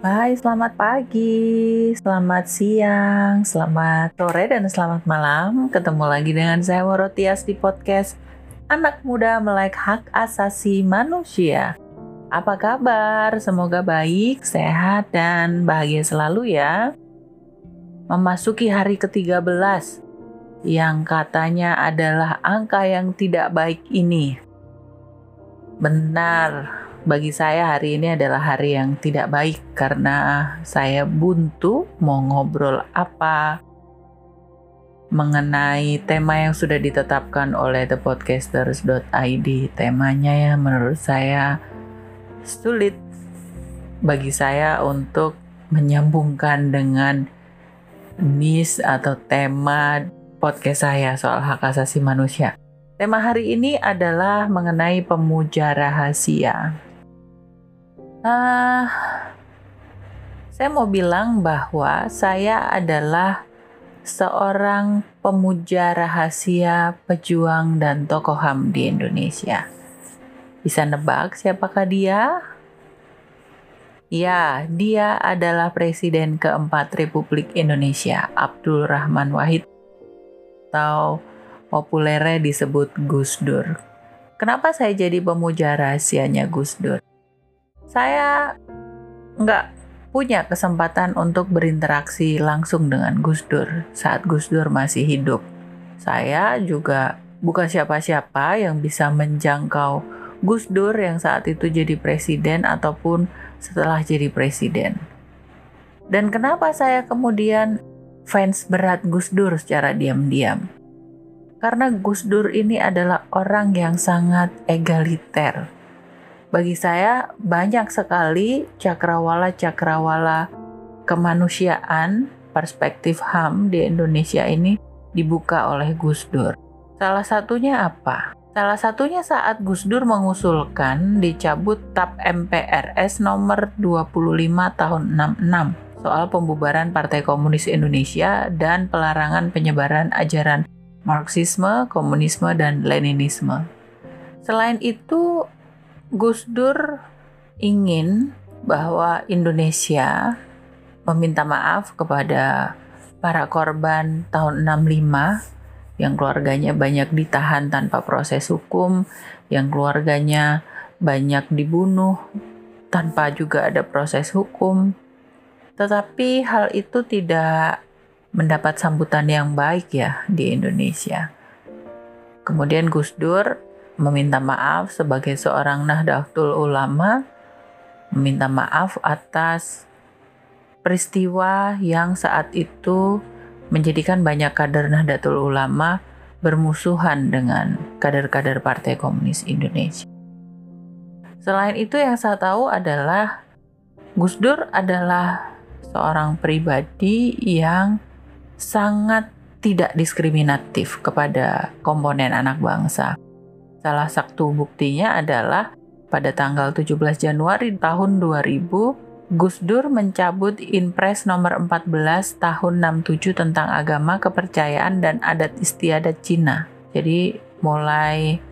Hai, selamat pagi, selamat siang, selamat sore, dan selamat malam. Ketemu lagi dengan saya Worotias di podcast Anak Muda Melek Hak Asasi Manusia. Apa kabar? Semoga baik, sehat, dan bahagia selalu ya. Memasuki hari ke-13 yang katanya adalah angka yang tidak baik ini. Benar, bagi saya hari ini adalah hari yang tidak baik karena saya buntu mau ngobrol apa mengenai tema yang sudah ditetapkan oleh thepodcasters.id. Temanya ya menurut saya sulit bagi saya untuk menyambungkan dengan niche atau tema podcast saya soal hak asasi manusia. Tema hari ini adalah mengenai pemuja rahasia. Uh, saya mau bilang bahwa saya adalah seorang pemuja rahasia, pejuang, dan tokoh HAM di Indonesia. Bisa nebak siapakah dia? Ya, dia adalah Presiden keempat Republik Indonesia, Abdul Rahman Wahid, atau populernya disebut Gus Dur. Kenapa saya jadi pemuja rahasianya Gus Dur? Saya nggak punya kesempatan untuk berinteraksi langsung dengan Gus Dur saat Gus Dur masih hidup. Saya juga bukan siapa-siapa yang bisa menjangkau Gus Dur yang saat itu jadi presiden ataupun setelah jadi presiden. Dan kenapa saya kemudian fans berat Gus Dur secara diam-diam? Karena Gus Dur ini adalah orang yang sangat egaliter bagi saya banyak sekali cakrawala-cakrawala kemanusiaan perspektif HAM di Indonesia ini dibuka oleh Gus Dur. Salah satunya apa? Salah satunya saat Gus Dur mengusulkan dicabut TAP MPRS nomor 25 tahun 66 soal pembubaran Partai Komunis Indonesia dan pelarangan penyebaran ajaran Marxisme, Komunisme, dan Leninisme. Selain itu, Gus Dur ingin bahwa Indonesia meminta maaf kepada para korban tahun 65 yang keluarganya banyak ditahan tanpa proses hukum, yang keluarganya banyak dibunuh tanpa juga ada proses hukum. Tetapi hal itu tidak mendapat sambutan yang baik ya di Indonesia. Kemudian Gus Dur meminta maaf sebagai seorang Nahdlatul Ulama, meminta maaf atas peristiwa yang saat itu menjadikan banyak kader Nahdlatul Ulama bermusuhan dengan kader-kader Partai Komunis Indonesia. Selain itu yang saya tahu adalah Gus Dur adalah seorang pribadi yang sangat tidak diskriminatif kepada komponen anak bangsa. Salah satu buktinya adalah pada tanggal 17 Januari tahun 2000, Gus Dur mencabut Inpres nomor 14 tahun 67 tentang agama, kepercayaan, dan adat istiadat Cina. Jadi mulai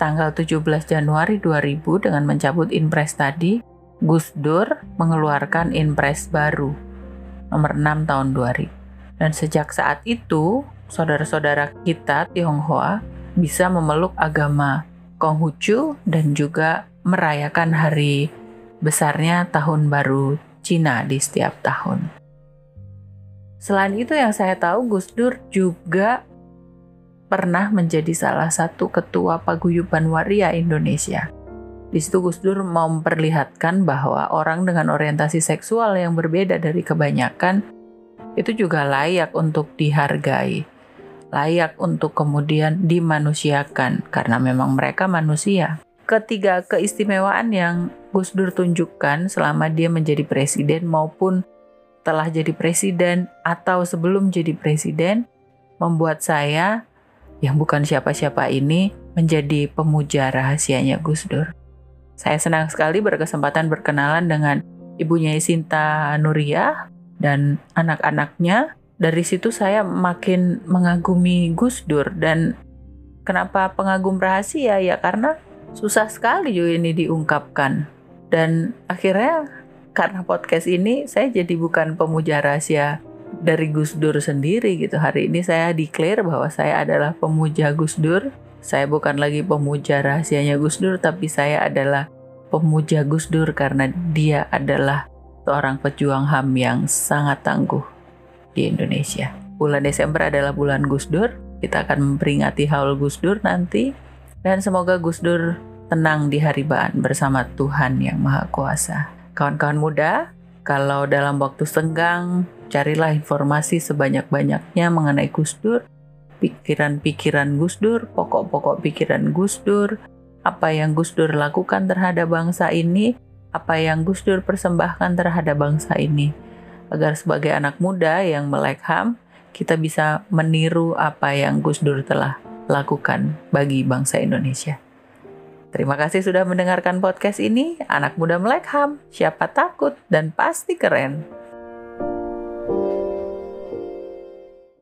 tanggal 17 Januari 2000 dengan mencabut Inpres tadi, Gus Dur mengeluarkan Inpres baru nomor 6 tahun 2000. Dan sejak saat itu, saudara-saudara kita Tionghoa bisa memeluk agama Konghucu dan juga merayakan hari besarnya tahun baru Cina di setiap tahun. Selain itu yang saya tahu Gus Dur juga pernah menjadi salah satu ketua paguyuban waria Indonesia. Di situ Gus Dur memperlihatkan bahwa orang dengan orientasi seksual yang berbeda dari kebanyakan itu juga layak untuk dihargai layak untuk kemudian dimanusiakan karena memang mereka manusia. Ketiga keistimewaan yang Gus Dur tunjukkan selama dia menjadi presiden maupun telah jadi presiden atau sebelum jadi presiden membuat saya yang bukan siapa-siapa ini menjadi pemuja rahasianya Gus Dur. Saya senang sekali berkesempatan berkenalan dengan ibunya Sinta Nuria dan anak-anaknya dari situ saya makin mengagumi Gus Dur dan kenapa pengagum rahasia ya karena susah sekali juga ini diungkapkan dan akhirnya karena podcast ini saya jadi bukan pemuja rahasia dari Gus Dur sendiri gitu. Hari ini saya declare bahwa saya adalah pemuja Gus Dur. Saya bukan lagi pemuja rahasianya Gus Dur, tapi saya adalah pemuja Gus Dur karena dia adalah seorang pejuang HAM yang sangat tangguh di Indonesia. Bulan Desember adalah bulan Gus Dur. Kita akan memperingati haul Gus Dur nanti. Dan semoga Gus Dur tenang di haribaan bersama Tuhan yang Maha Kuasa. Kawan-kawan muda, kalau dalam waktu senggang, carilah informasi sebanyak-banyaknya mengenai Gus Dur, pikiran-pikiran Gus Dur, pokok-pokok pikiran Gus Dur, apa yang Gus Dur lakukan terhadap bangsa ini, apa yang Gus Dur persembahkan terhadap bangsa ini. Agar sebagai anak muda yang melek HAM, kita bisa meniru apa yang Gus Dur telah lakukan bagi bangsa Indonesia. Terima kasih sudah mendengarkan podcast ini. Anak muda melek ham, siapa takut dan pasti keren.